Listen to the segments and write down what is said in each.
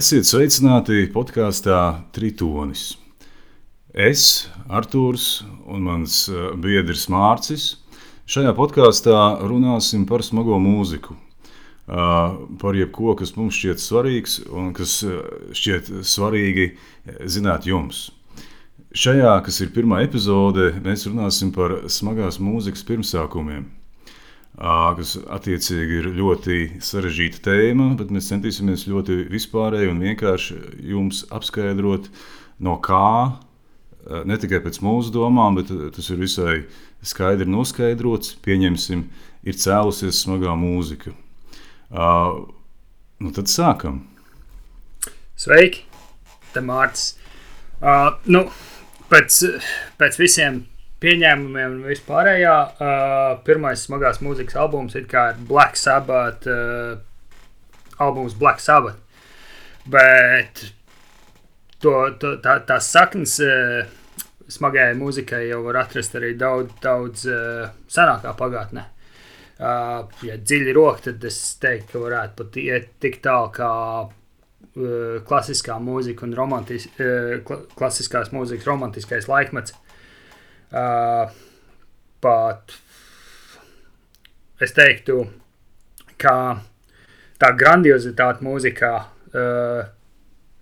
Esiet sveicināti podkāstā Tritonis. Es, Artūrs un mans eh, biedrs Mārcis. Šajā podkāstā runāsim par smago mūziku. Uh, par jebko, kas mums šķiet svarīgs un kas eh, šķiet svarīgi zināt jums. Šajā, kas ir pirmā epizode, mēs runāsim par smagās mūzikas pirmsākumiem kas attiecīgi ir ļoti sarežģīta tēma, bet mēs centīsimies ļoti vispārēji un vienkārši jums apskaidrot, no kā, ne tikai pēc mūsu domām, bet tas ir visai skaidri noskaidrots, pieņemsim, ir cēlusies smagā mūzika. Uh, nu tad sākam. Sveiki, te Mārcis. Uh, nu, pēc, pēc visiem pieņēmumiem un vispārējā. Uh, pirmais smagās mūzikas albums ir Black Sabbath, uh, albums Black Sabbath. Bet to, to, tā, tās saknes uh, smagajai mūzikai jau var atrast arī daudz, daudz uh, senākā pagātnē. Uh, ja dziļi roka, tad es teiktu, ka varētu pat iet tik tālu kā uh, klasiskā mūzika un romantis, uh, klasiskās mūzikas romantiskais laikmets. Uh, pat es teiktu, ka tā grandiozitāte mūzikā, uh,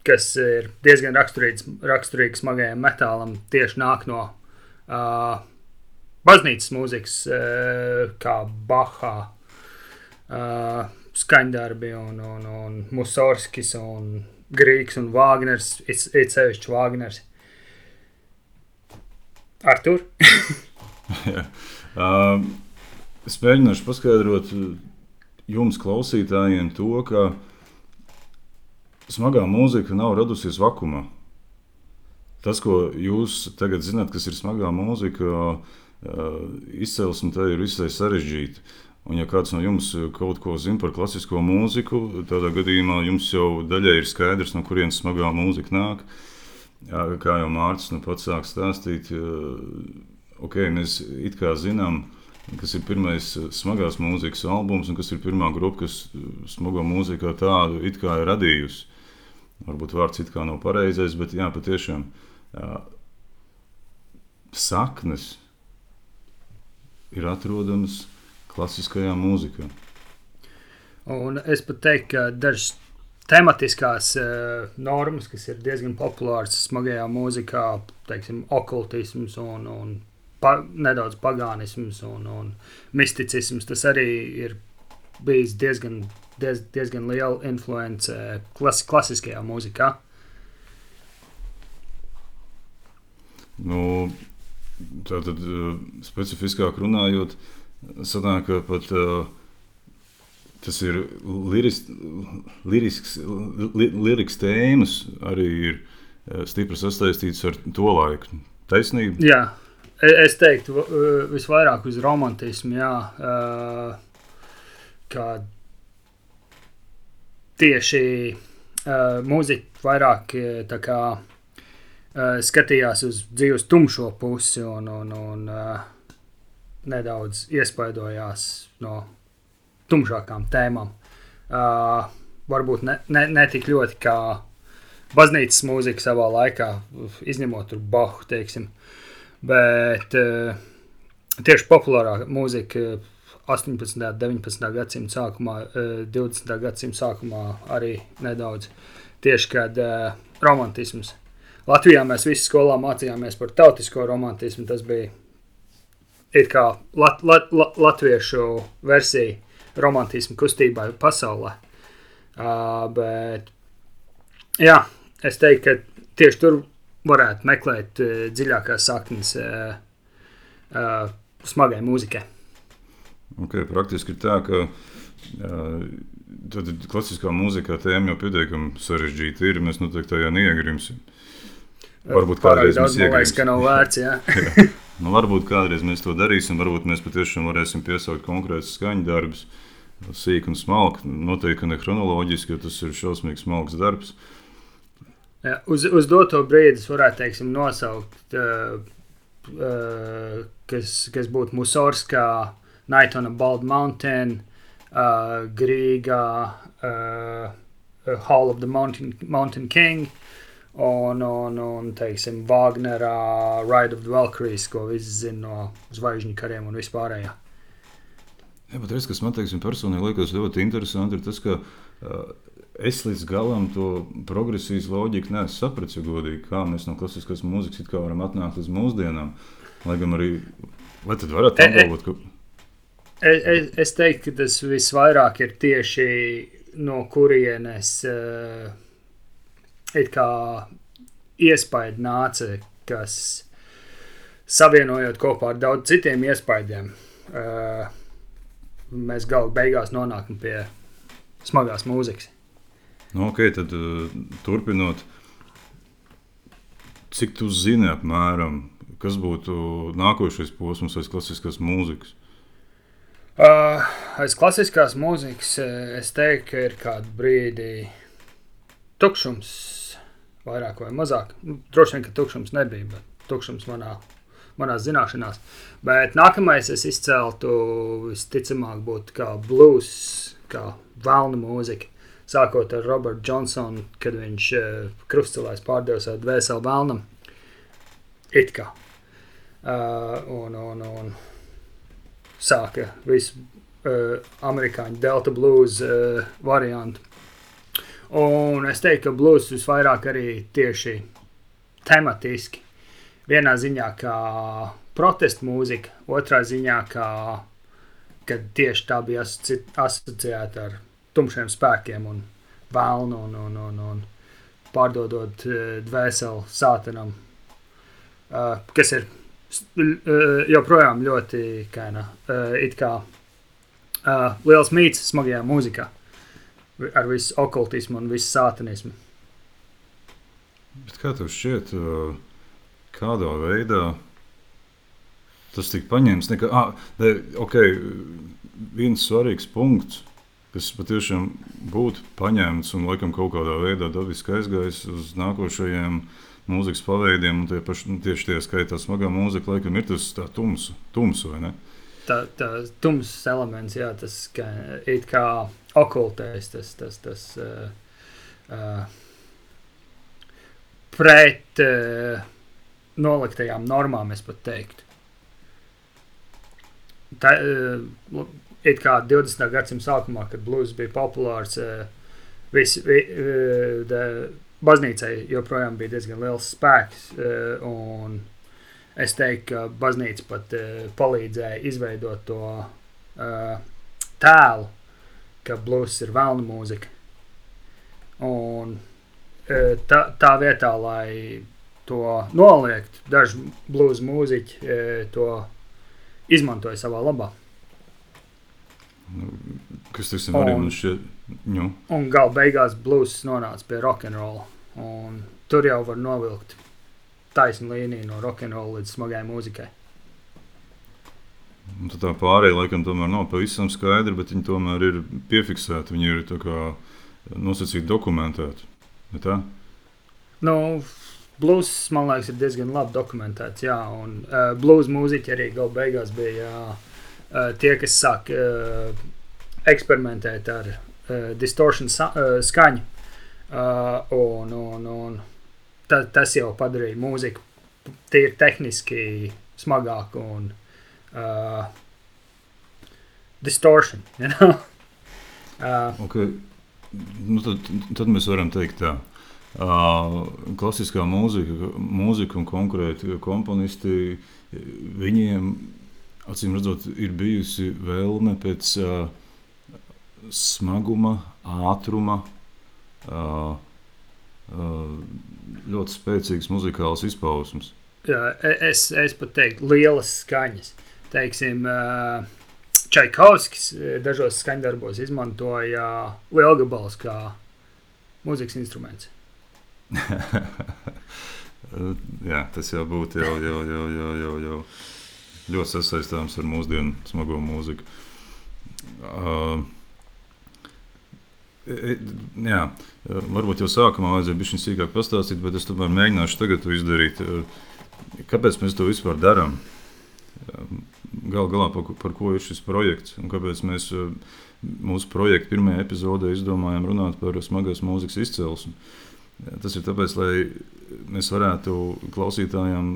kas ir diezgan raksturīgs, raksturīgs smagajam metālam, tieši nāk no uh, baznīcas mūzikas, uh, kā Bahā, uh, skaņdarbi un, un, un Musorskis un Grīgs un Vāgners, it sevišķi Vāgners. Artur? uh, es mēģināšu paskaidrot jums, klausītājiem, to, ka smagā mūzika nav radusies vakumā. Tas, ko jūs tagad zināt, kas ir smagā mūzika, uh, izcelsme tā ir visai sarežģīta. Un, ja kāds no jums kaut ko zina par klasisko mūziku, tādā gadījumā jums jau daļai ir skaidrs, no kurienes smagā mūzika nāk. Uh, Jā, kā jau Mārcis nu pats sāk stāstīt, okay, mēs it kā zinām, kas ir pirmais smagās mūzikas albums un kas ir pirmā grupa, kas smago mūziku tādu it kā ir radījusi. Varbūt vārds it kā nav pareizais, bet jā, patiešām saknes ir atrodamas klasiskajā mūzikā. Un es pat teiktu, ka dažas tematiskās uh, normas, kas ir diezgan populāras smagajā mūzikā, teiksim, okultisms un, un pa, nedaudz pagānisms un, un misticisms. Tas arī ir bijis diezgan, diez, diezgan liela influence klas, klasiskajā mūzikā. Nu, tā tad uh, specifiskāk runājot, sanāk, ka pat uh, tas ir liris, lirisks, li, liriks tēmas, arī ir eh, stipri sasaistīts ar to laiku. Taisnība? Jā, e, es teiktu, visvairāk uz romantismu, jā, kā tieši mūzika vairāk tā kā skatījās uz dzīves tumšo pusi un, un, un nedaudz iespaidojās no tumšākām tēmām. Uh, varbūt ne, ne, ne tik ļoti kā baznīcas mūzika savā laikā, izņemot Bahu, teiksim. Bet uh, tieši populārā mūzika 18. un 19. gadsimta sākumā, uh, 20. gadsimta sākumā arī nedaudz tieši kad uh, romantisms. Latvijā mēs visi skolā mācījāmies par tautisko romantismu. Tas bija it kā lat, lat, lat, latviešu versija romantismu kustībai pasaulē. Uh, bet, jā, es teiktu, ka tieši tur varētu meklēt uh, dziļākās saknes uh, uh, smagai mūzikai. Okay, praktiski ir tā, ka uh, tad klasiskā mūzikā tēma jau pietiekami sarežģīta ir. Mēs noteikti tajā neiegrimsim. Varbūt kādreiz mēs iegribam, ka nav vērts. Jā. jā. Nu, varbūt kādreiz mēs to darīsim, varbūt mēs patiešām varēsim piesaukt konkrētus skaņu darbus. Uh, sīki un smalki. Noteikti ne chronoloģiski, jo tas ir šausmīgs smalks darbs. Ja, uz, uz doto brīdi es varētu teiksim, nosaukt, uh, uh, kas, kas būtu Musorskā, Night on a Bald Mountain, uh, Grīgā, uh, Hall of the Mountain, Mountain King. Un, un, un teiksim, Wagnerā, Ride of the Valkyries, ko visi zina no zvaigžņu kariem un vispārējā. Jā, bet tas, kas man teiksim, personīgi liekas ļoti interesanti, ir tas, ka uh, es līdz galam to progresijas loģiku neesmu sapratis, ja godīgi, kā mēs no klasiskās mūzikas varam atnākt līdz mūsdienām. Lai gan arī, vai tad varētu E, e, apgalvot, ka Es, es, es teiktu, ka tas visvairāk ir tieši no kurienes uh, it kā iespaidi nāca, kas savienojot kopā ar daudz citiem iespaidiem, uh, mēs galu beigās nonākam pie smagās mūzikas. Nu, ok, tad uh, turpinot, cik tu zini apmēram, kas būtu nākošais posms aiz klasiskās mūzikas? Uh, aiz klasiskās mūzikas eh, es teiktu, ka ir kāda brīdi tukšums, vairāk vai mazāk. Nu, droši vien, ka tukšums nebija, bet tukšums manā, manā zināšanās. Bet nākamais es izceltu visticamāk būtu kā blues, kā vēlna mūzika. Sākot ar Robertu Johnsonu, kad viņš uh, krustcelēs pārdeva savu dvēseli vēlnam. It kā. Uh, un, un, un sāka visu uh, amerikāņu delta blues uh, variantu. Un es teiktu, ka blues visvairāk arī tieši tematiski. Vienā ziņā kā protesta mūzika, otrā ziņā kā kad tieši tā bija asoci asociēta ar tumšiem spēkiem un vēlnu un, un, un, un pārdodot uh, dvēseli sātanam, uh, kas ir uh, joprojām ļoti kaina, uh, it kā liels mīts smagajā mūzikā ar visu okultismu un visu sātanismu. Bet kā tev šķiet, uh, kādā veidā tas tika paņemts? Nekā, ah, ne, okay, viens svarīgs punkts, kas patiešām būtu paņemts un laikam kaut kādā veidā dabiski aizgājis uz nākošajiem mūzikas paveidiem, un tie paši, nu, tieši tie skaitā smagā mūzika, laikam ir tas tums, tums vai ne? Tā, tā tums elements, jā, tas kā, it kā okultais, tas, tas, tas uh, uh, pret uh, noliktajām normām, es pat teiktu. Tā, uh, it kā 20. gadsimta sākumā, kad blues bija populārs, uh, visi, vi, uh, da, baznīcai joprojām bija diezgan liels spēks. Un es teiktu, ka baznīca pat palīdzēja izveidot to tēlu, ka blues ir vēlna mūzika. Un tā, tā vietā, lai to noliegt, daži blues mūziķi uh, to izmantoja savā labā. Nu, kas tas ir? Arī Un- nu, gala beigās blues nonāca pie rock'n'roll. un Tur jau var novilkt taisnu līniju no rock'n'roll līdz smagai mūzikai. un tad tā pārējā laikam tomēr nav pavisam skaidra, bet viņi tomēr ir piefiksēti, viņi ir kā nosacīti dokumentēti. Nu, blues, man liekas, ir diezgan labi dokumentēts. Jā, un uh, blues mūziķi arī gala beigās bija uh, tie, kas sāk uh, eksperimentēt ar uh, distortion sa uh, skaņu. Uh, un, un, un ta, tas jau padarīja mūziku tīri tehniski smagāku un uh, distortion. You know? uh, Okay. Nu, tad, tad mēs varam teikt, tā. Klasiskā mūzika, mūzika un konkrēti komponisti, viņiem, acīm redzot, ir bijusi vēlme pēc uh, smaguma, ātruma, uh, uh, ļoti spēcīgas muzikālas izpausmes. E- es, es pat teiktu, lielas skaņas. Teiksim, Čaikovskis eh, dažos skaņdarbos izmantoja lielgabalus kā mūzikas instruments. Uh, Jā, tas jau būtu jau, jau, jau, jau, jau, jau ļoti sasaistāms ar mūsdienu smago mūziku. Uh, e- e- jā, uh, varbūt jau sākumā vajadzēja būt sīkāk pastāstīt, bet es tomēr mēģināšu tagad to izdarīt. Uh, Kāpēc mēs to vispār darām? Uh, gal galā par, par ko ir šis projekts un kāpēc mēs mūsu projekta pirmajā epizodē izdomājām runāt par smagās mūzikas izcelsmi. Tas ir tāpēc, lai mēs varētu klausītājiem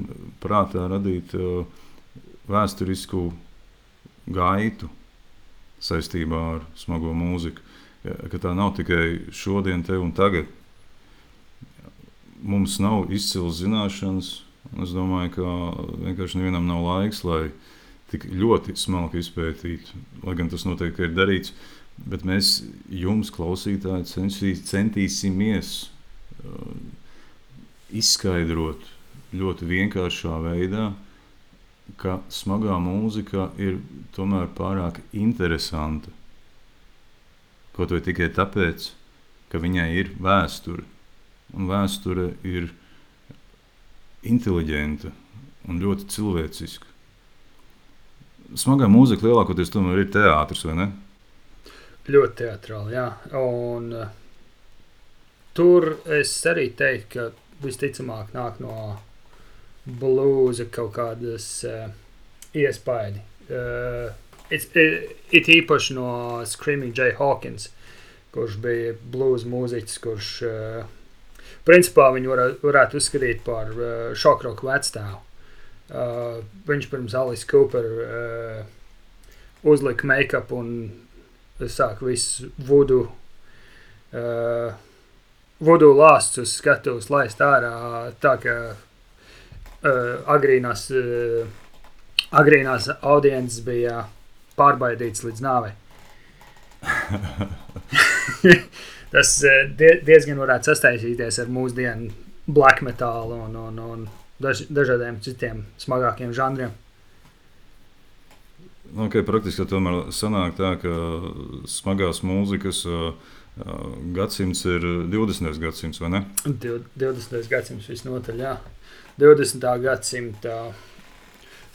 prātā radīt vēsturisku gaitu saistībā ar smago mūziku. Ka tā nav tikai šodien, te un tagad. Mums nav izcils zināšanas, Es domāju, ka vienkārši nevienam nav laiks, lai tik ļoti smalki izpētītu, lai gan tas noteikti ir darīts. Bet mēs jums, klausītāji, centīsimies izskaidrot ļoti vienkāršā veidā, ka smagā mūzika ir tomēr pārāk interesanta. Kaut vai tikai tāpēc, ka viņai ir vēsture, un vēsture ir inteliģenta un ļoti cilvēciska. Smagā mūzika lielākoties tomēr ir teātris, vai ne? Ļoti teātrāli, jā. Un, uh, tur es arī teiktu, ka visticamāk nāk no blūza kaut kādas uh, iespaidi. Uh, it, it, it īpaši no Screaming Jay Hawkins, kurš bija blūza mūziķis, kurš uh, principā viņu varētu, varētu uzskatīt par uh, šokroku vecstāvu. Uh, viņš pirms Alice Cooper uh, uzlika make-up un sāk visu vudu, uh, vudu lāsts uz skatuves laist ārā, tā ka uh, agrīnās, uh, agrīnās audiences bija pārbaidīts līdz nāvei. tas eh, die, diezgan varētu sastaisīties ar mūsdienu black metālu un, un, un daž, dažādiem citiem smagākiem žanriem. Nu, okay, praktiski tomēr sanāk tā, ka smagās mūzikas uh, gadsimts ir 20. gadsimts, vai ne? 20. gadsimts visnotaļ, jā. 20. gadsimta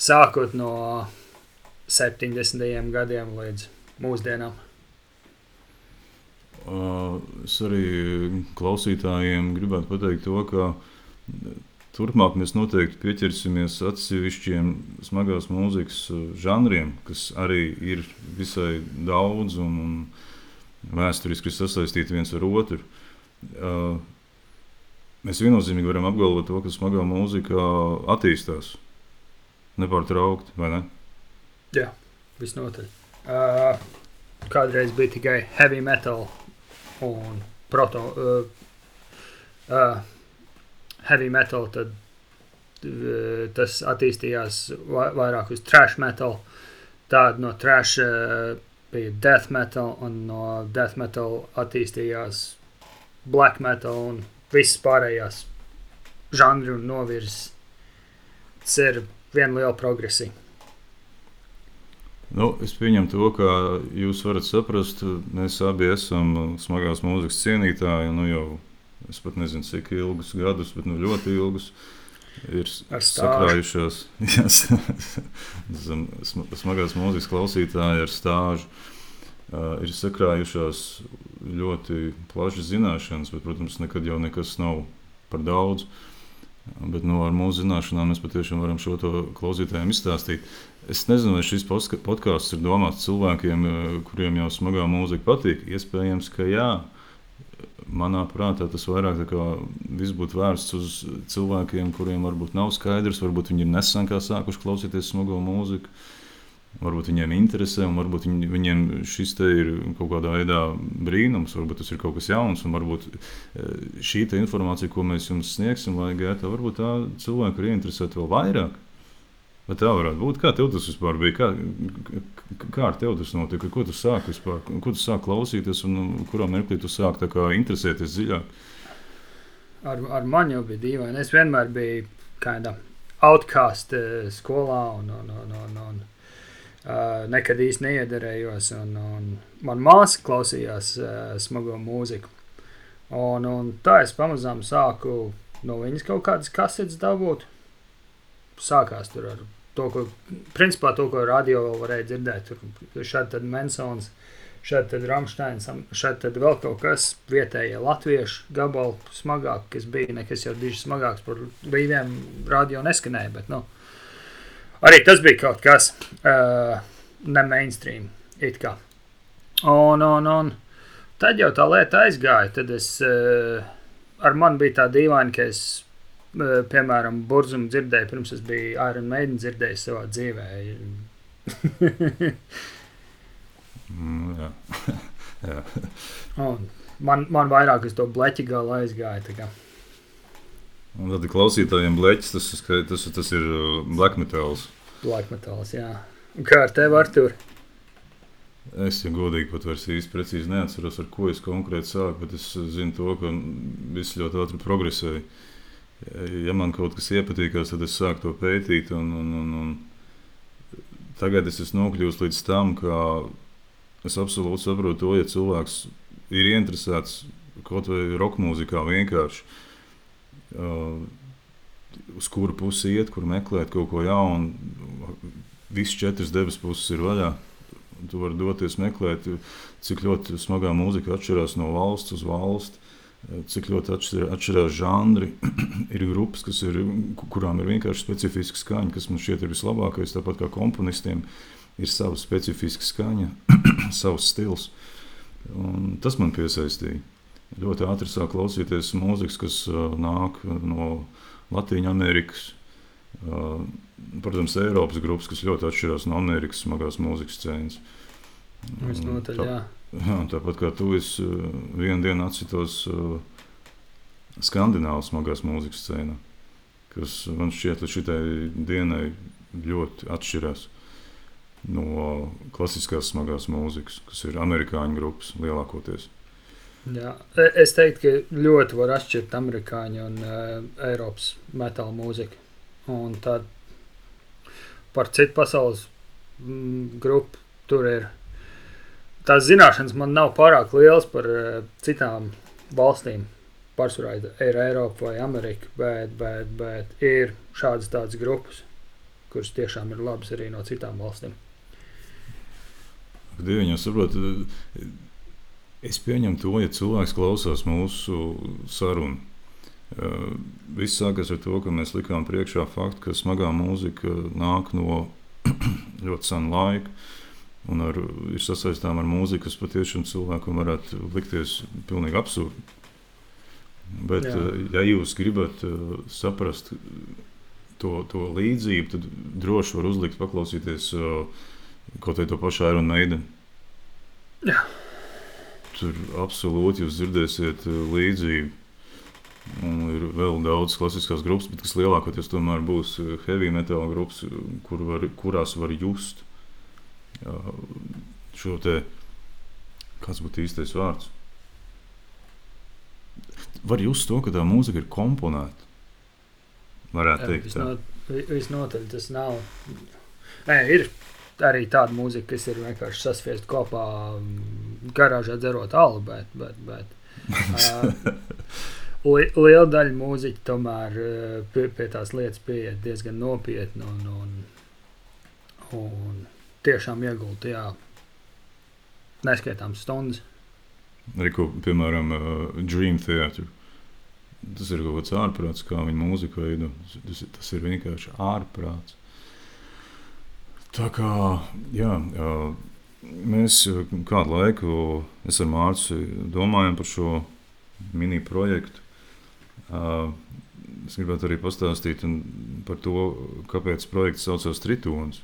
sākot no 70. gadiem līdz mūsdienām. Es arī klausītājiem gribētu pateikt to, ka turpmāk mēs noteikti pieķersimies atsevišķiem smagās mūzikas žanriem, kas arī ir visai daudz un, un vēsturiski sasaistīti viens ar otru. Mēs viennozīmīgi varam apgalvot to, ka smagā mūzika attīstās nepārtraukti, vai ne? Jā, visnotaļ. Uh, kādreiz bija tikai heavy metal un proto, uh, uh, heavy metal, tad uh, tas attīstījās vairāk uz trash metal. Tāda no trash uh, bija death metal, un no death metal attīstījās black metal un visas pārējās žanri un novirzes. Tas ir viena liela progresija. Nu, es pieņemu to, ka jūs varat saprast, mēs abi esam smagās mūzikas cienītāji. Nu, jau es pat nezinu, cik ilgus gadus, bet nu, ļoti ilgus. Ir sakrājušās smagās mūzikas klausītāji ar stāžu. Uh, ir sakrājušās ļoti plašas zināšanas, bet, protams, nekad jau nekas nav par daudz. Bet nu, ar mūsu zināšanām mēs patiešām varam šo klausītājiem izstāstīt. Es nezinu, vai šis podkāsts ir domāts cilvēkiem, kuriem jau smagā mūzika patīk. Iespējams, ka jā. Manā prātā tas vairāk būtu vērsts uz cilvēkiem, kuriem varbūt nav skaidrs, varbūt viņi ir nesen sākuši klausīties smago mūziku. Varbūt viņiem interesē, un varbūt viņi, viņiem šis ir kaut kādā veidā brīnums, varbūt tas ir kaut kas jauns, un varbūt eh, šī informācija, ko mēs jums sniegsim, vai gaitā, varbūt tā cilvēku ir ieinteresēta vēl vairāk. Vai tā varētu būt? Kā tev tas vispār bija? Kā, kā ar tevi tas notika? Ko tu sāki vispār? Ko tu sāki klausīties un kurā mirklī tu sāki interesēties dziļāk? Ar, ar mani jau bija dīvaini. Es vienmēr biju kāda outcast uh, skolā un, un, un, un, un uh, nekad īsti neiederējos. Un, un man māsa klausījās uh, smago mūziku. Un, un tā es pamazām sāku no viņas kaut kādas kasetes dabūt. Sākās tur ar to, ko, principā, to, ko radio varēja dzirdēt. Tur šādi tad Mansons, šādi tad Ramsteins, šādi tad vēl kaut kas vietējie latviešu gabali smagāk, kas bija nekas jau diži smagāks par līdiem radio neskanēja, bet, nu, Arī tas bija kaut kas uh, ne mainstream. it kā. Un, un, un tad jau tā lieta aizgāja. Tad es, uh, ar mani bija tā dīvaini, ka es, piemēram, burzumu dzirdēju, pirms es biju Iron Maiden dzirdējis savā dzīvē. Mm, jā. jā. Man, man vairāk uz to bleķi gala aizgāja. Un tad klausītājiem bleķis, tas, tas, tas, ir uh, black metals. Black metāls, jā. Kā ar tevi, Artur? Es jau godīgi pat vairs īsti precīzi neatceros, ar ko es konkrēti sāku, bet es zinu to, ka viss ļoti ātri progresēja. Ja man kaut kas iepatīkās, tad es sāku to pētīt. Un, un, un, un tagad es esmu nokļuvis līdz tam, ka es absolūti saprotu to, ja cilvēks ir interesēts kaut vai roka mūzikā vienkārši. Uh, uz kuru pusi iet, kur meklēt kaut ko jaunu. Visas četras debesu puses ir vaļā. Tu vari doties meklēt, cik ļoti smagā mūzika atšķirās no valsts uz valsti, cik ļoti atšķir, atšķirās žanri. ir grupas, kas ir, kurām ir vienkārši specifiska skaņa, kas man šķiet ir vislabākais. Tāpat kā komponistiem ir sava specifiska skaņa, savs stils. Un tas man piesaistīja. Ļoti ātri sāk klausīties mūzikas, kas uh, nāk no Latvijas Amerikas. Uh, protams, Eiropas grupas, kas ļoti atšķirās no Amerikas smagās mūzikas scēnas. Visnotaļ, jā. Jā, tāpat kā tu esi uh, vienu dienu atsitos uh, skandināvas smagās mūzikas scēnā, kas man šķiet līdz šitai dienai ļoti atšķirās no klasiskās smagās mūzikas, kas ir amerikāņu grupas lielākoties. Jā, e- es teiktu, ka ļoti var atšķirt amerikāņu un uh, Eiropas metāla mūziku. Un tad par citu pasaules mm, grupu tur ir. Tās zināšanas man nav pārāk lielas par uh, citām valstīm. Pārsvarā ir Eiropa vai Amerika, bet, bet, bet ir šādas tādas grupas, kuras tiešām ir labas arī no citām valstīm. Dieviņā saprotu, es pieņemu to, ja cilvēks klausās mūsu sarunu. Uh, viss sākās ar to, ka mēs likām priekšā faktu, ka smagā mūzika nāk no ļoti sena laika. Un ar, ir sasaistām ar mūziku, kas patiešām cilvēkam varētu likties pilnīgi absurdi. Bet, Jā. uh, ja jūs gribat uh, saprast to, to līdzību, tad droši var uzlikt, paklausīties kaut vai to pašu Iron Maiden. Jā. Tur absolūti jūs dzirdēsiet līdzību. Un ir vēl daudz klasiskās grupas, bet kas lielākoties tomēr būs heavy metal grupas, kur var, kurās var just uh, šo te, kāds būtu īstais vārds. Var just to, ka tā mūzika ir komponēta. Varētu teikt, tā. Visnot, visnotaļ tas nav. Nē, ir arī tāda mūzika, kas ir vienkārši saspiesta kopā mm, garāžā dzerot alu, bet, bet, bet uh, li, liela daļa mūziķa tomēr pie, pie tās lietas pieiet diezgan nopietni un, un, un tiešām iegulda tajā neskaitāmas stundas. Arī, ko, piemēram, uh, Dream Theater. Tas ir kaut kāds ārprāts, kā viņa mūzika veido. Tas, tas ir vienkārši ārprāts. Tā kā jā, mēs kādu laiku, ar Mārcu domājam par šo mini projektu. Es gribētu arī pastāstīt par to, kāpēc projekts saucās Tritons.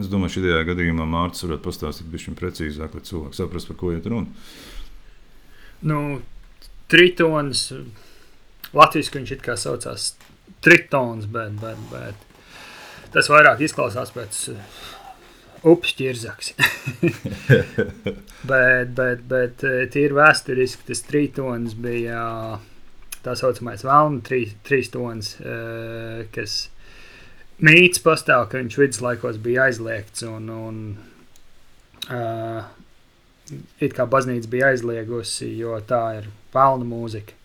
Es domāju, šajā gadījumā Mārcis varētu pastāstīt bišķiņ precīzāk, lai cilvēki saprastu, par ko iet runa. Nu, tritons, latviešu viņš it kā saucās tritons, bet, bet, bet tas vairāk izklausās pēc uh, upes ķirzaks. bet, bet, bet uh, tīri vēsturiski tas tritons bija uh, tā saucamais velna trīs, trīs tons, kas mīts pastāv, ka viņš viduslaikos bija aizliegts un, un uh, it kā baznīca bija aizliegusi, jo tā ir pelnu mūzika.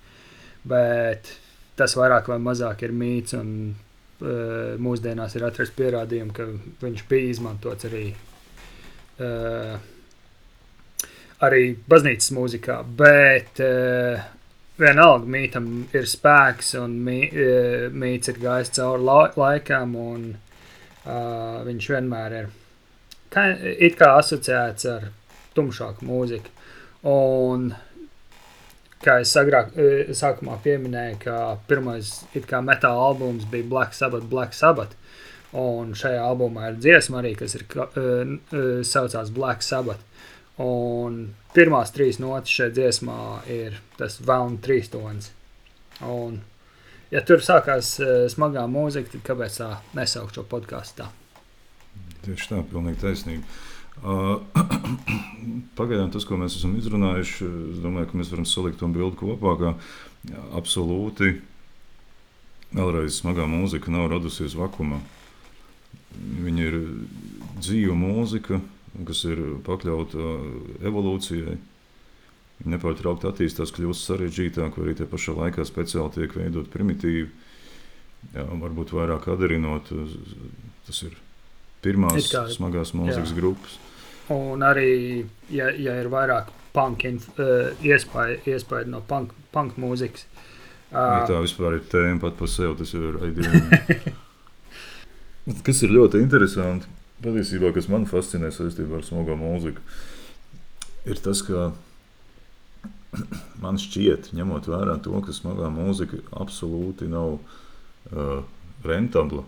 Bet tas vairāk vai mazāk ir mīts, un uh, mūsdienās ir atrasts pierādījumi, ka viņš bija izmantots arī, uh, arī baznīcas mūzikā. Bet uh, vienalga mītam ir spēks, un mī, uh, mīts ir gājis cauri la laikam. Un, Uh, viņš vienmēr ir kā, it kā asociēts ar tumšāku mūziku. Un, kā es agrāk, uh, sākumā pieminēju, ka pirmais metāla albums bija Black Sabbath, Black Sabbath. Un šajā albumā ir dziesma arī, kas ir, uh, saucās Black Sabbath. Un pirmās trīs notis šajā dziesmā ir tas vēlams trīs tonis. Un, ja tur sākās uh, smagā mūzika, tad kāpēc tā nesaukt šo podkāstu tā? Tieši tā, pilnīgi taisnība. Uh, pagaidām tas, ko mēs esam izrunājuši, es domāju, ka mēs varam salikt to bildi kopā. Ka absolūti vēlreiz smagā mūzika nav radusies vakumā. Viņa ir dzīva mūzika, kas ir pakļauta evolūcijai. Viņa nepārtraukti attīstās, kļūst sarežģītāk, vai arī tajā pašā laikā speciāli tiek veidot primitīvi. Jā, varbūt vairāk atdarinot, tas ir pirmās kā, smagās mūzikas jā. grupas. Un arī, ja, ja ir vairāk punk uh, iespēja, iespēja no punk, punk mūzikas. Uh, ja tā vispār ir tēma pat par sevi, tas ir ideja. kas ir ļoti interesanti, patiesībā, kas man fascinē saistībā ar smago mūziku, ir tas, ka man šķiet, ņemot vērā to, ka smagā mūzika absolūti nav uh, rentabla.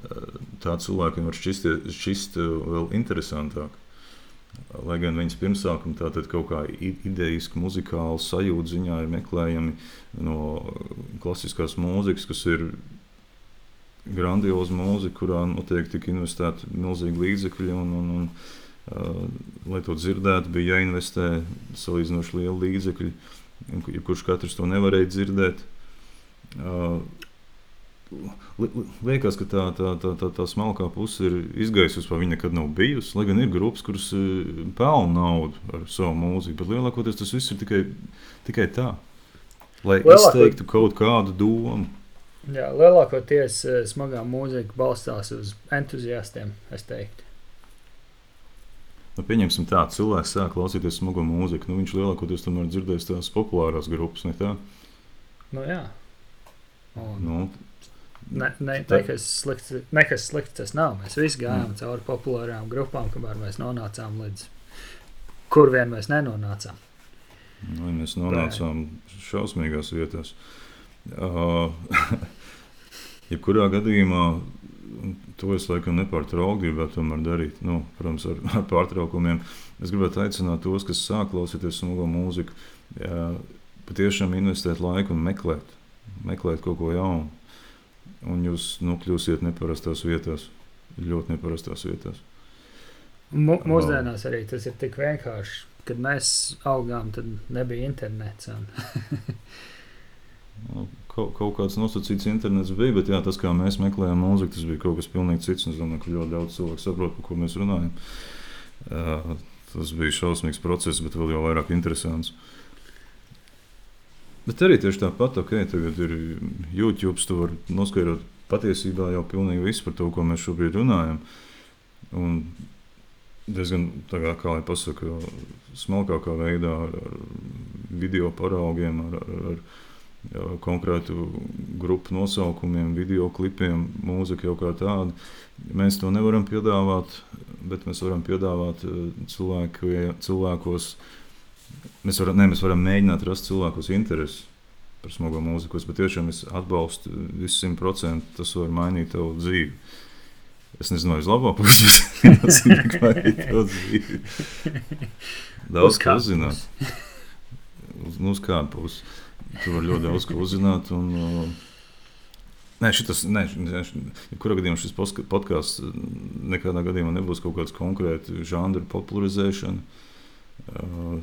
Uh, tā cilvēkiem var šķist, šķist vēl interesantāk. Lai gan viņas pirmsākumi tātad kaut kā idejiski, muzikāli sajūta ziņā ir meklējami no klasiskās mūzikas, kas ir grandioza mūzika, kurā notiek tik investēti milzīgi līdzekļi un, un, un Uh, lai to dzirdētu, bija jāinvestē salīdzinoši liela līdzekļi. Kurš katrs to nevarēja dzirdēt. Uh, liekas, ka tā, tā, tā, tā, tā smalkā puse ir izgaisusi, vai viņa nekad nav bijusi. Lai gan ir grupas, kuras uh, pelna naudu ar savu mūziku, bet lielākoties tas viss ir tikai, tikai tā, lai izteiktu kaut kādu domu. Jā, lielākoties smagā mūzika balstās uz entuziastiem, es teiktu. Nu, pieņemsim tā, cilvēks sāk klausīties smagu mūziku. Nu, viņš lielākoties tomēr dzirdēs tās populārās grupas, ne tā? Nu, jā. Un... Nu, Ne, ne, nekas, slikts, nekas slikts tas nav. Mēs visi gājām mm. cauri populārām grupām, kamēr mēs nonācām līdz kur vien mēs nenonācām. Nu, mēs nonācām Bet... šausmīgās vietās. Uh, jebkurā gadījumā to es laikam nepārtraukti gribētu darīt. Nu, protams, ar, ar pārtraukumiem. Es gribētu aicināt tos, kas sāk klausīties smago mūziku, jā, patiešām investēt laiku un meklēt, meklēt kaut ko jaunu. Un jūs nokļūsiet neparastās vietās, ļoti neparastās vietās. M mūsdienās arī tas ir tik vienkārši. Kad mēs augām, tad nebija internets. Nu, kaut, kaut kāds nosacīts internets bija, bet jā, tas, kā mēs meklējām mūziku, tas bija kaut kas pilnīgi cits. Es domāju, ka ļoti daudz cilvēku saprot, par ko mēs runājam. Uh, tas bija šausmīgs process, bet vēl jau vairāk interesants. Bet arī tieši tāpat, ok, tagad ir YouTube, tu vari noskaidrot patiesībā jau pilnīgi visu par to, ko mēs šobrīd runājam. Un diezgan, kā, kā lai pasaka, smalkākā veidā ar, ar video paraugiem, ar, ar, ar konkrētu grupu nosaukumiem, video klipiem, mūzika jau kā tāda. Mēs to nevaram piedāvāt, bet mēs varam piedāvāt eh, cilvēku, cilvēkos. Mēs varam, ne, mēs varam mēģināt rast cilvēkos interesi par smago mūziku. Es patiešām es atbalstu visu simt procentu. Tas var mainīt tavu dzīvi. Es nezinu, vai uz labo pusi tas ir mainīt tavu dzīvi. Daudz ko uzzināt. Uz, nu, uz kādu pusi. Tur var ļoti daudz ko uzzināt. Un, uh, nē, šitas, nē, kurā gadījumā šis podkāsts uh, nekādā gadījumā nebūs kaut kāds konkrēts žanra popularizēšana. Uh,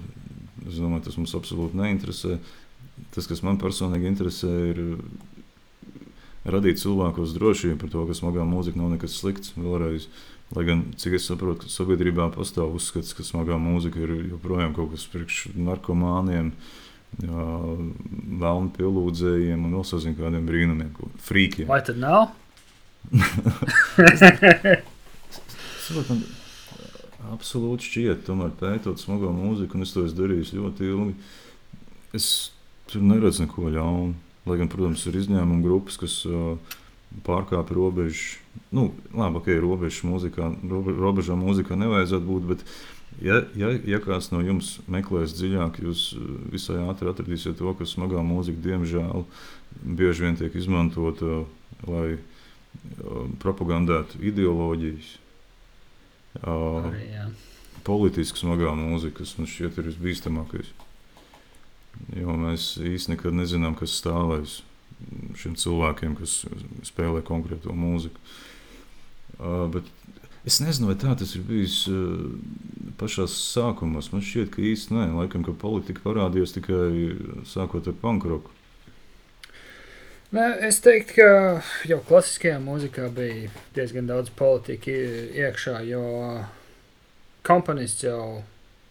es domāju, tas mums absolūti neinteresē. Tas, kas man personīgi interesē, ir radīt cilvēkos drošību par to, ka smagā mūzika nav nekas slikts. Vēlreiz, lai gan, cik es saprotu, sabiedrībā pastāv uzskats, ka smagā mūzika ir joprojām kaut kas priekš narkomāniem. Uh, vēlnu pielūdzējiem un vēl sazinu kādiem brīnumiem, frīkiem. Vai tad nav? Saprotam, absolūti šķiet, tomēr pētot smago mūziku, un es to esmu darījis ļoti ilgi. Es tur neredzu neko ļaunu. Lai gan, protams, ir izņēmuma grupas, kas uh, pārkāpj robežu nu, labi, ka okay, robežu mūzikā, robežā mūzikā nevajadzētu būt. Bet, ja, ja, ja kāds no jums meklēs dziļāk, jūs visai ātri atradīsiet to, ka smagā mūzika, diemžēl, bieži vien tiek izmantota, lai propagandētu ideoloģijas. Arī. Politiski smagā mūzika, kas man šķiet ir visbīstamākais. Jo mēs īstenībā nekad nezinām, kas stāvēs šiem cilvēkiem, kas spēlē konkrēto mūziku. Uh, bet es nezinu, vai tā tas ir bijis uh, pašā sākumā. Man šķiet, ka īsti nē, laikam, ka politika parādījās tikai sākot ar pankroku. Nē, es teiktu, ka jau klasiskajā mūzikā bija diezgan daudz politika iekšā, jo komponists jau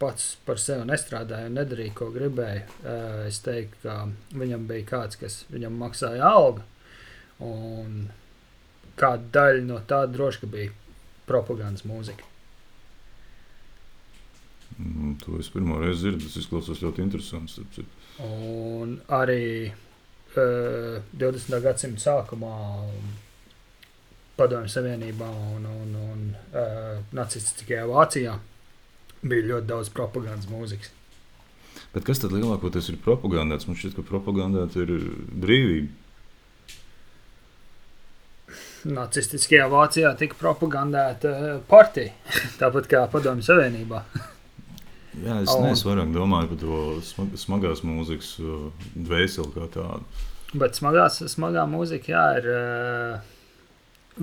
pats par sevi nestrādāja un nedarīja, ko gribēja. Es teiktu, ka viņam bija kāds, kas viņam maksāja algu. Un kāda daļa no tā droši bija propagandas mūzika. Mm, to es pirmo reizi dzirdu. Tas izklausās ļoti interesanti. Un arī 20. gadsimta sākumā Padomju Savienībā un, un, un uh, nacistiskajā Vācijā bija ļoti daudz propagandas mūzikas. Bet kas tad lielākoties ir propagandēts? Man šķiet, ka propagandēta ir brīvība. Nacistiskajā Vācijā tika propagandēta partija, tāpat kā Padomju Savienībā. Jā, es neesmu vairāk domāju par to smag, smagās mūzikas uh, dvēseli kā tādu. Bet smagās, smagā mūzika, jā, ir uh,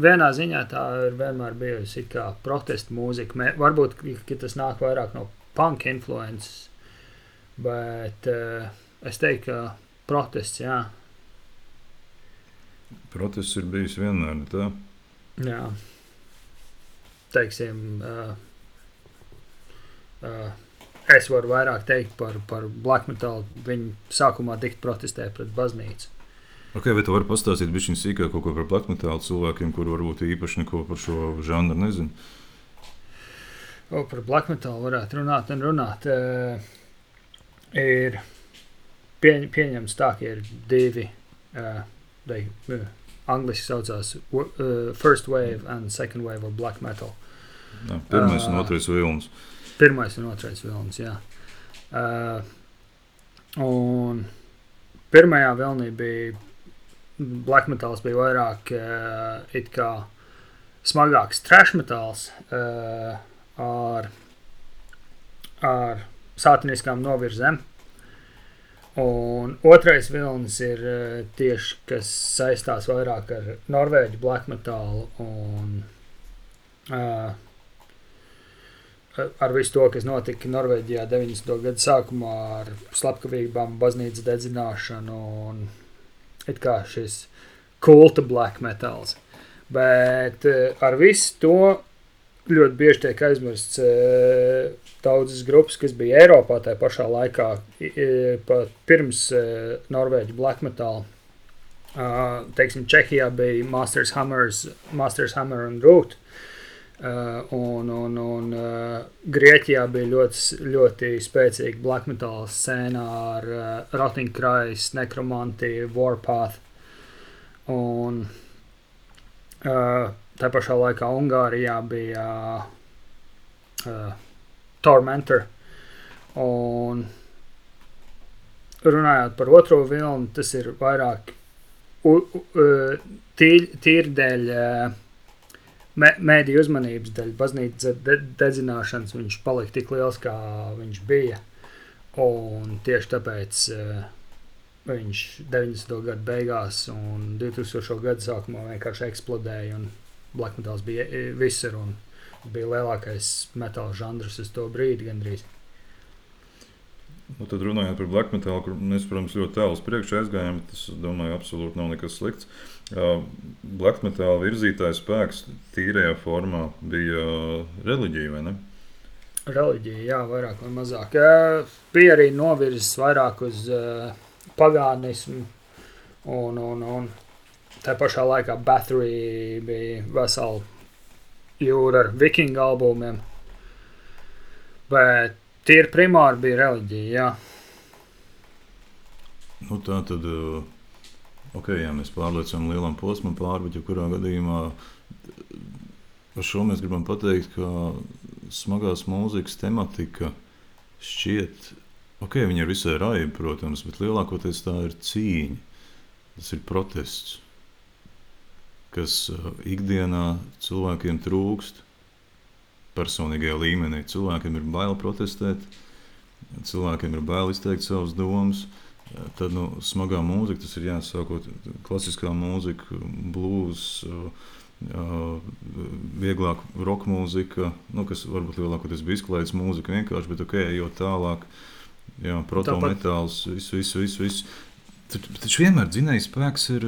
vienā ziņā tā ir vienmēr bijusi kā protesta mūzika. Mē, varbūt, tas nāk vairāk no punk influences, bet uh, es teiktu, ka protests, jā. Protests ir bijis vienmēr, tā? Jā. Teiksim, uh, uh, es varu vairāk teikt par, par black metal. Viņi sākumā tika protestēja pret baznīcu. Okay, vai tu vari pastāstīt bišķiņ sīkāk kaut ko par black metal cilvēkiem, kur varbūt īpaši neko par šo žanru nezinu? O, par black metal varētu runāt un runāt. Uh, ir pieņ, pieņems tā, ka ir divi, uh, they, uh, angliski saucās uh, first wave and second wave of black metal. Jā, pirmais uh, un otrais vilnis. Pirmais un otrais vilnis, jā. Uh, un pirmajā vilnī bija black metāls, bija vairāk uh, it kā smagāks trash metāls uh, ar, ar sātiniskām novirzēm. Un otrais vilnis ir uh, tieši, kas saistās vairāk ar norvēģu black metālu un uh, ar visu to, kas notika Norvēģijā 90. gada sākumā ar slepkavībām, baznīcas dedzināšanu un it kā šis kulta black metals. Bet eh, ar visu to ļoti bieži tiek aizmirsts eh, daudzas grupas, kas bija Eiropā tajā pašā laikā, pat pirms eh, Norvēģi black metal. Teiksim, Čehijā bija Masters Hammers, Masters Hammer un Root. Uh, un, un, un uh, Grieķijā bija ļoti, ļoti spēcīga black metal scēna ar uh, Rotiņkrājs, Nekromantiju, Warpath. Un uh, tā pašā laikā Ungārijā bija uh, Tormentor. Un runājot par otro vilni, tas ir vairāk tīri dēļ. Uh, mēdīju uzmanības dēļ, baznīcas de dedzināšanas, viņš palika tik liels, kā viņš bija. Un tieši tāpēc uh, viņš 90. gada beigās un 2000. gada sākumā vienkārši eksplodēja. Black metals bija visur un bija lielākais metāla žanrs uz to brīdi gandrīz. Nu, tad runājot par black metal, kur mēs, protams, ļoti tālu uz priekšu aizgājām, tas, domāju, absolūti nav nekas slikts. Black metal virzītājs spēks tīrajā formā bija reliģija, vai ne? Reliģija, jā, vairāk vai mazāk. Bija arī novirzis vairāk uz pagānismu un, un, un tā pašā laikā Battery bija vesela jūra ar vikingu albumiem. Bet Tīri primāri bija reliģija. Jā. Nu, tā tad ok, jā, mēs pārliecam lielam posmam pāri, bet jebkurā gadījumā ar šo mēs gribam pateikt, ka smagās mūzikas tematika šķiet, ok, viņa ir visai raiba, protams, bet lielākoties tā ir cīņa, tas ir protests, kas uh, ikdienā cilvēkiem trūkst personīgajā līmenī. Cilvēkiem ir bail protestēt, cilvēkiem ir bail izteikt savas domas, uh, Tad nu, smagā mūzika, tas ir jāsākot klasiskā mūzika, blues, vieglāk roka mūzika, nu, kas varbūt lielākoties bija izklaides mūzika vienkārši, bet ok, ejot tālāk, jā, protometāls, visu, visu, visu, visu. Taču vienmēr dzinējs spēks ir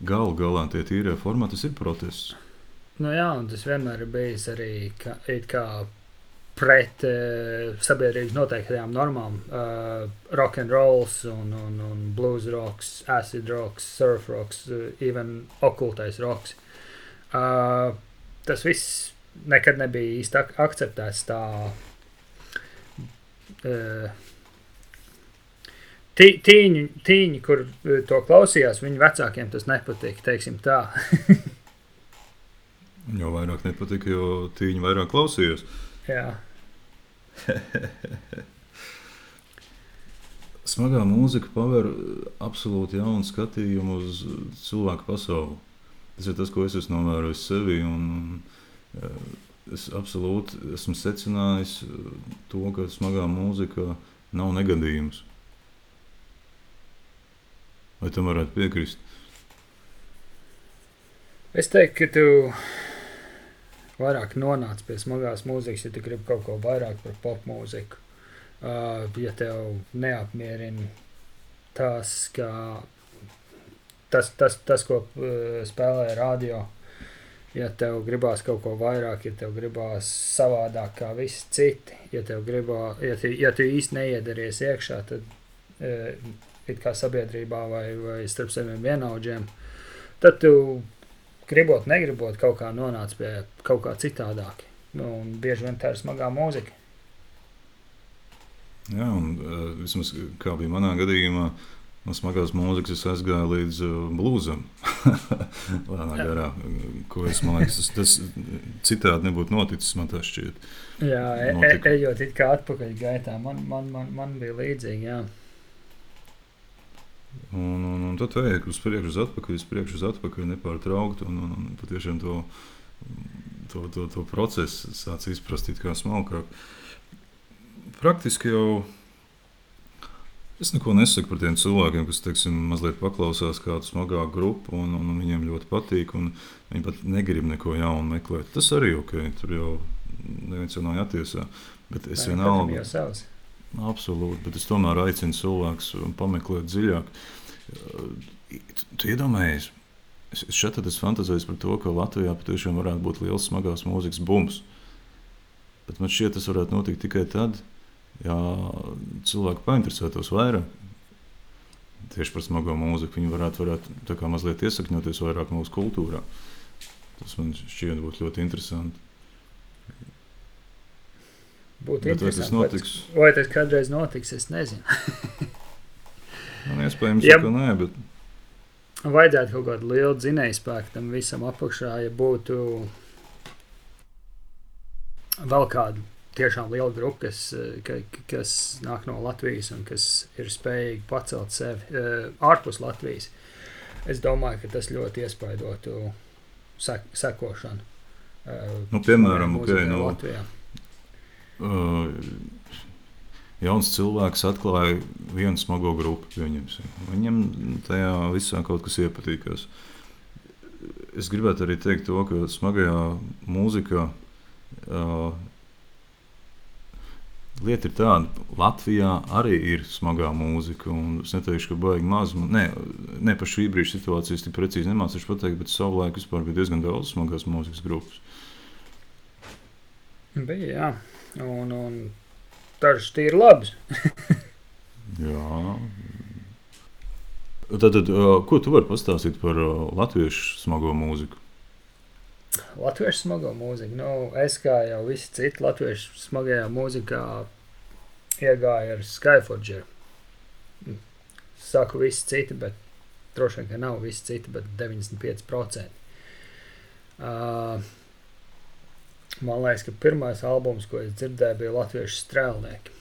galu galā tie tīrie formāti, tas ir protests. Nu jā, un tas vienmēr ir bijis arī kā, kā pret uh, sabiedrības noteiktajām normām. Uh, rock and rolls, un, un, un blues rocks, acid rocks, surf rocks, uh, even okultais rocks. Uh, tas viss nekad nebija īsti ak akceptēts tā. Uh, tīņi, tīņi, kur to klausījās, viņu vecākiem tas tā. jo vairāk nepatika, jo tīņi vairāk klausījās. Jā. Smagā mūzika paver absolūti jaunu skatījumu uz cilvēku pasauli. Tas ir tas, ko es esmu novērojis sevi. Un, eh, es absolūti esmu secinājis eh, to, ka smagā mūzika nav negadījums. Vai tam varētu piekrist? Es teiktu, ka tu vairāk nonāc pie smagās mūzikas, ja tu gribi kaut ko vairāk par pop mūziku. Uh, ja tev neapmierina tas, ka tas, tas, tas ko uh, spēlē radio, ja tev gribās kaut ko vairāk, ja tev gribās savādāk kā visi citi, ja tev gribā, ja tu, ja tu īsti neiedaries iekšā, tad uh, kā sabiedrībā vai, vai starp saviem vienaudžiem, tad tu gribot, negribot, kaut kā nonāca pie kaut kā citādāk. Nu, un bieži vien tā ir smagā mūzika. Jā, un uh, vismaz kā bija manā gadījumā, no smagās mūzikas es aizgāju līdz uh, blūzam. Lēnā garā, ko es domāju, tas, tas citādi nebūtu noticis. Man tas šķiet. Jā, e, e ejot it kā atpakaļ gaitā, man, man, man, man bija līdzīgi. Jā. Un, un, un tad ej uz priekšu, uz atpakaļ, uz priekšu, uz atpakaļ, nepārtraukti. Un, un, un patiešām to, to, to, to procesu sāc izprast kā smalkāk. Praktiski jau es neko nesaku par tiem cilvēkiem, kas teiksim, mazliet paklausās kādu smagāku grupu, un, un, un viņiem ļoti patīk. Viņi pat negrib neko jaunu meklēt. Tas arī ok, tur jau neviens jau nav jātiesā. Bet es vienalga. Absolūti, bet es tomēr aicinu cilvēkus pameklēt dziļāk. Tu iedomājies, es šeit esmu fantāzējis par to, ka Latvijā patiešām varētu būt liels smagās mūzikas bums. Bet man šķiet, tas varētu notikt tikai tad, ja cilvēki painteresētos vairāk. Tieši par smago mūziku viņi varētu, varētu mazliet iesakņoties vairāk mūsu kultūrā. Tas man šķiet būtu ļoti interesanti. Būtu Bet vai tas notiks? Vai tas kādreiz notiks, es nezinu. Man iespējams, ja, ka nē, bet. Vajadzētu kaut kādu lielu dzinēju spēku tam visam apakšā, ja būtu vēl kāda tiešām liela grupa, kas, ka, kas nāk no Latvijas un kas ir spējīgi pacelt sevi uh, ārpus Latvijas. Es domāju, ka tas ļoti iespaidotu sek sekošanu. Uh, nu, piemēram, okay, no, Latvijā uh, jauns cilvēks atklāja vienu smago grupu. Pieņemsim. Viņam tajā visā kaut kas iepatīkās. Es gribētu arī teikt, to, ka smagajā mūzikā uh, lieta ir tāda, ka Latvijā arī ir smagā mūzika. Es neteikšu, ka baigi maz. Ne, ne par šī brīža situācijas tik precīzi nemācīšu pateikt, bet savulaik vispār bija diezgan daudz smagās mūzikas grupas. Bija, jā. Un, un dažas ir labas. Jā. Tad, tad, ko tu vari pastāstīt par latviešu smago mūziku? Latviešu smago mūziku. Nu, es kā jau visi citi latviešu smagajā mūzikā iegāju ar Skyforgeru. Saku visi citi, bet droši vien, ka nav visi citi, bet 95%. Uh, man liekas, ka pirmais albums, ko es dzirdēju, bija Latviešu strēlnieki.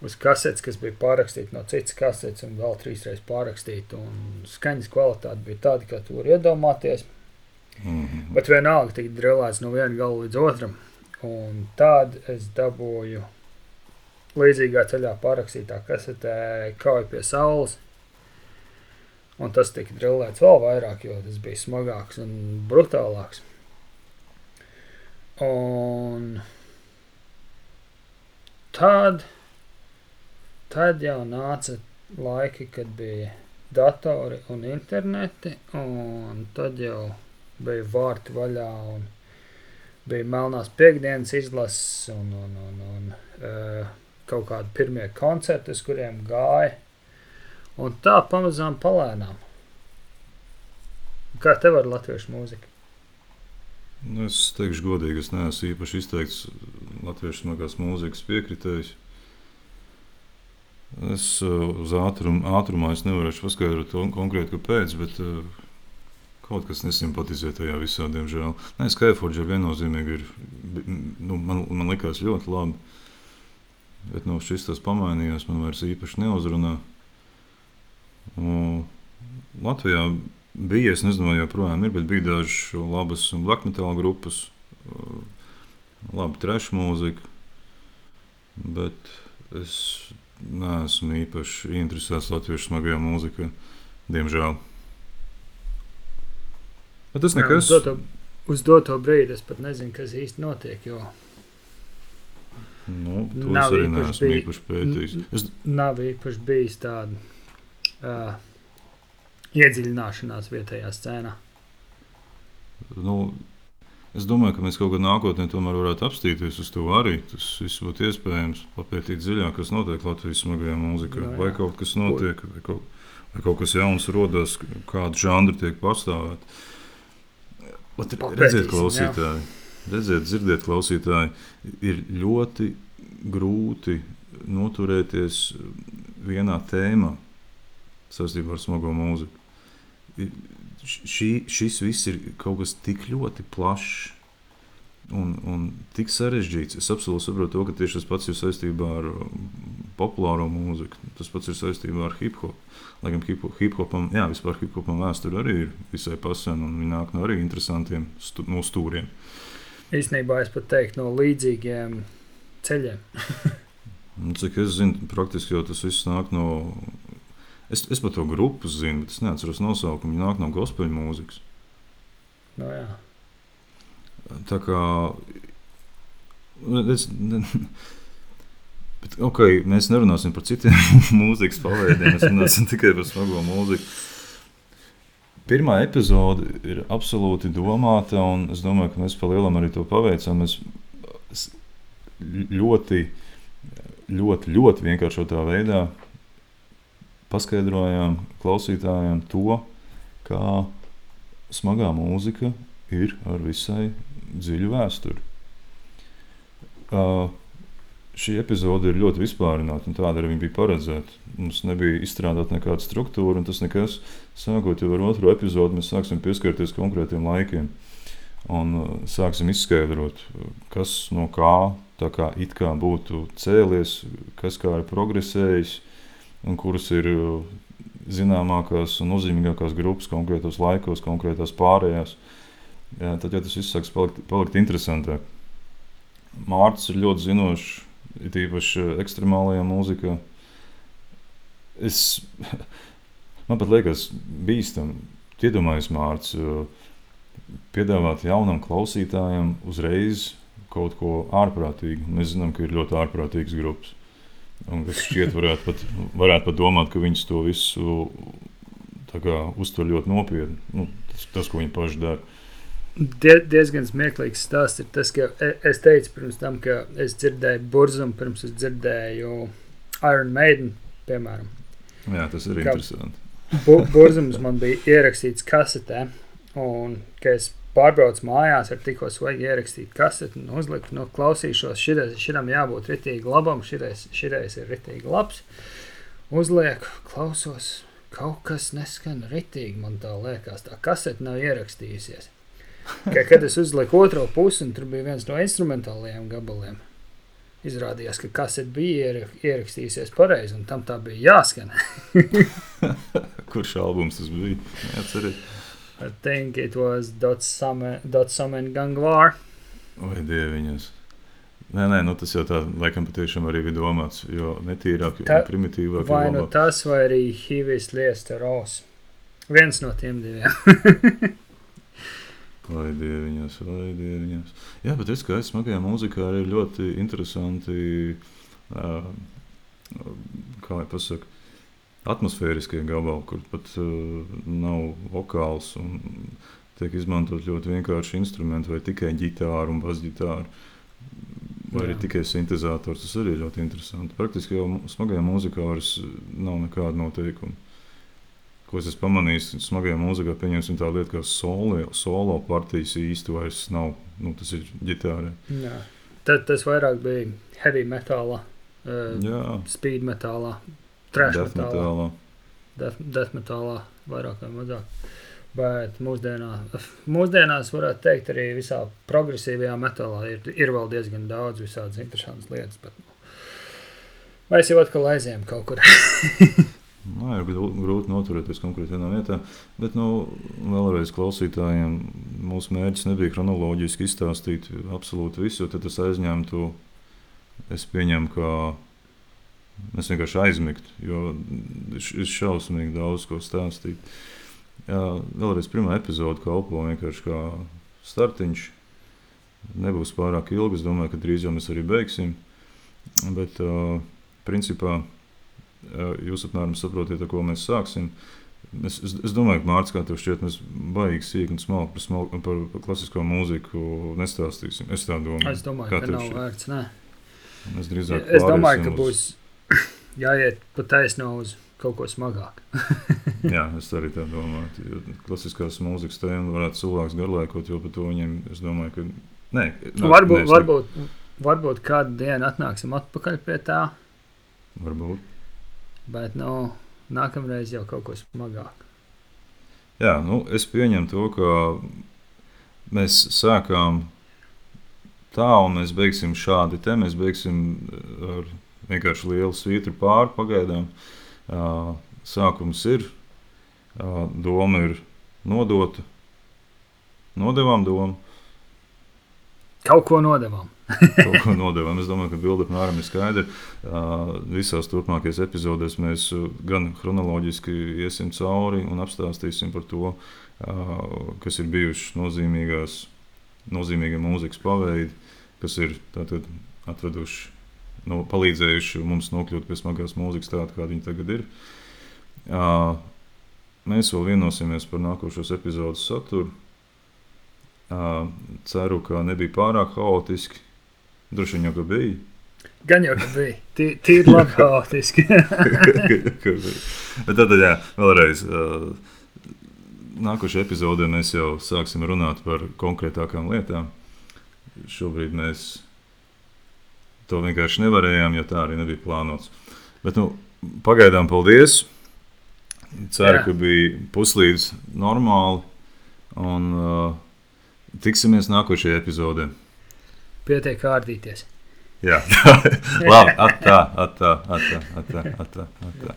Uz kasetes, kas bija pārrakstīta no citas kasetes, un vēl trīsreiz pārrakstīta. Skaņas kvalitāte bija tāda, kā tu vari iedomāties. Mm -hmm. Bet vienalga tika drilēts no viena gala līdz otram. Un tad es dabūju līdzīgā ceļā pārrakstītā kasetē Kauja pie saules. Un tas tika drillēts vēl vairāk, jo tas bija smagāks un brutālāks. Un tad, tad jau nāca laiki, kad bija datori un interneti, un tad jau bija vārti vaļā, un bija melnās piekdienas izlases, un, un, un, un uh, kaut kādi pirmie koncerti, uz kuriem gāja. Un tā pamazām palēnām. Kā tev ar latviešu mūziku? Nu, es teikšu, godīgi, es neesmu īpaši izteikts latviešu smagās mūzikas piekritējs. Es uh, uz ātrum, ātrumā es nevarēšu paskaidrot konkrēti, kāpēc, bet uh, kaut kas nesimpatizē tajā visā, diemžēl. Nē, Skyforge viennozīmīgi ir, nu, man, man likās ļoti labi, bet nu, šis tas pamainījās, man vairs īpaši neuzrunā. Un Latvijā bija, es nezinu, vai joprojām ir, bet bija dažas labas black metal grupas, laba trešā mūzika. Bet es neesmu īpaši interesēts latviešu smagajā mūzikā, diemžēl. Bet tas nekas. Jā, uz, doto, uz doto brīdi es pat nezinu, kas īsti notiek. Jo... Nu, to nav es arī neesmu īpaši pētījis. Es... Nav īpaši bijis tāda uh, iedziļināšanās vietējā scēnā. Nu, es domāju, ka mēs kaut kādā nākotnē tomēr varētu apstīties uz to arī. Tas viss būtu iespējams papētīt dziļāk, kas notiek Latvijas smagajā mūzikā. No, jā. vai kaut kas notiek, vai kaut, vai kaut kas jauns rodas, kāda žanra tiek pastāvēta. Redziet, klausītāji, redziet, dzirdiet, klausītāji, ir ļoti grūti noturēties vienā tēmā saistībā ar smago mūziku šī, šis viss ir kaut kas tik ļoti plašs. Un, un tik sarežģīts. Es absolūti saprotu, to, ka tieši tas pats ir saistībā ar um, populāro mūziku. Tas pats ir saistībā ar hip hop. Lai gan hip, hip hopam, jā, vispār hip hopam vēsture arī ir visai pasena un viņi nāk no arī interesantiem stu, no stūriem. Īsnībā es pat teiktu no līdzīgiem ceļiem. Cik es zinu, praktiski jau tas viss nāk no Es, es par to grupu zinu, bet es neatceros nosaukumu. Viņa nāk no gospel mūzikas. No, jā. Tā kā. Es, ne, bet, okay, mēs nerunāsim par citiem mūzikas paveidiem. Mēs runāsim tikai par smago mūziku. Pirmā epizode ir absolūti domāta, un es domāju, ka mēs pa lielam arī to paveicām. Mēs ļoti, ļoti, ļoti vienkāršotā veidā paskaidrojām klausītājiem to, kā smagā mūzika ir ar visai dziļu vēsturi. Uh, šī epizode ir ļoti vispārināta, un tāda arī bija paredzēta. Mums nebija izstrādāta nekāda struktūra, un tas nekas, sākot ar otro epizodi, mēs sāksim pieskarties konkrētiem laikiem. Un uh, sāksim izskaidrot, kas no kā, kā kā būtu cēlies, kas kā ir progresējis, un kuras ir uh, zināmākās un nozīmīgākās grupas konkrētos laikos, konkrētās pārējās. Jā, tad jau tas viss sāks palikt, palikt interesantāk. Mārcis ir ļoti zinošs, it īpaši ekstremālajā mūzikā. Es, man pat liekas, bīstami, iedomājos Mārcis, uh, piedāvāt jaunam klausītājam uzreiz kaut ko ārprātīgu. Mēs zinām, ka ir ļoti ārprātīgas grupas. Un kas šķiet, varētu pat, varētu pat domāt, ka viņas to visu kā, uztver ļoti nopietni. Nu, tas, tas, ko viņi paši dara. Die, diezgan smieklīgs stāsts ir tas, ka e, es teicu pirms tam, ka es dzirdēju burbuļsaktu, pirms es dzirdēju Iron Maiden, piemēram. Jā, tas ir interesanti. Bu, Burbuļsakts man bija ierakstīts kasetē, un es pārbraucu mājās, ar tikko svaigi ierakstīt kaseti un uzliku, nu, klausīšos, šireiz, širam jābūt ritīgi labam, šireiz, šireiz ir ritīgi labs. Uzlieku, klausos, kaut kas neskan ritīgi, man tā liekas. Tā kasete nav ierakstījusies. Ka, kad es uzliku otro pusi, un tur bija viens no instrumentālajiem gabaliem, izrādījās, ka kasete bija iera- ierakstījusies pareizi, un tam tā bija jāskan. Kurš albums tas bija? Neatceries. I think it was Dot Summon, Dot Summon Gangvar. Vai dieviņas. Nē, nē, nu tas jau tā laikam patiešām arī bija domāts, jo netīrāk, jo Tā- primitīvāk. Vai nu tas, vai arī Hivis Liesteros. Viens no tiem diviem. Vai dieviņas, vai dieviņas. Jā, bet es es smagajā mūzikā arī ļoti interesanti, uh, kā lai pasaka, atmosfēriskie gabali, kur pat uh, nav vokāls un tiek izmantot ļoti vienkārši instrumenti vai tikai ģitāra un basģitāra. Vai arī Jā. tikai sintēzators. Tas arī ir ļoti interesanti. Praktiski jau smagajā mūzikā vairs nav nekāda noteikuma. Ko es esmu pamanījis, smagajā mūzikā pieņemsim tā lieta, ka solo, solo partijas īsti vairs nav. Nu, tas ir ģitārai. Tad tas vairāk bija heavy metālā, uh, speed metālā, trash death metālā, metālā. death, death metālā, vairāk vai mazāk. Bet mūsdienā, mūsdienās, varētu teikt, arī visā progresīvajā metālā ir, ir vēl diezgan daudz visādas interesantas lietas. Bet, nu, mēs jau atkal aizējām kaut kur. Nē, ir grū- grūti noturēties konkrēti vienā vietā. Bet, nu, vēlreiz klausītājiem, mūsu mērķis nebija chronoloģiski izstāstīt absolūti visu, jo tas aizņemtu. Es pieņemu, ka mēs vienkārši aizmigtu, jo ir šausmīgi daudz ko stāstīt. Jā, vēlreiz pirmā epizode kalpo vienkārši kā startiņš. Nebūs pārāk ilgi. Es domāju, ka drīz jau mēs arī beigsim. Bet, uh, principā, uh, jūs apmēram saprotiet, ar ko mēs sāksim. Es, es, es domāju, ka Mārcis, kā tev šķiet, mēs baigi sīki un smalki par, smalk, par, par klasisko mūziku nestāstīsim. Es tā domāju. Es domāju, Kā ka nav vērts. Nē. Mēs drīzāk Es domāju, ka būs jāiet pa taisno uz kaut ko smagāku. Jā, es arī tā domāju. Jo Klasiskās mūzikas tēma varētu cilvēks garlaikot, jo par to viņiem, es domāju, ka. Nē, nē, Varbūt, nē, es varbūt, varbūt kādu dienu atnāksim atpakaļ pie tā, varbūt. bet nu, nākamreiz jau kaut ko smagāku. Jā, nu, es pieņemu to, ka mēs sākām tā, un mēs beigsim šādi. Te mēs beigsim ar vienkārši lielu svītru pāri pagaidām. Sākums ir, doma ir nodota. Nodevām domu, Kaut ko nodevām. kaut ko nodevām. Es domāju, ka bilde apmēram ir skaidra. Visās turpmākajās epizodēs mēs gan chronoloģiski iesim cauri un apstāstīsim par to, kas ir bijuši nozīmīgās, nozīmīgie mūzikas paveidi, kas ir tātad atveduši, no, palīdzējuši mums nokļūt pie smagās mūzikas tāda, kāda viņa tagad ir. Ā, Mēs vēl vienosimies par nākošos epizodus saturu. Ā, Ceru, ka nebija pārāk haotiski. Droši vien jau ka bija. Gan jau bija. Tī- Tīri labi haotiski. Bet tad, jā, vēlreiz. ā, Nākošajā epizodē mēs jau sāksim runāt par konkrētākām lietām. Šobrīd mēs to vienkārši nevarējām, jo tā arī nebija plānots. Bet, nu, pagaidām, paldies! Ceru, Jā. ka bija puslīdz normāli. Un uh, tiksimies nākošajā epizodē. Pietiek kārdīties. Jā, labi. Atā, atā, atā, atā, atā, atā.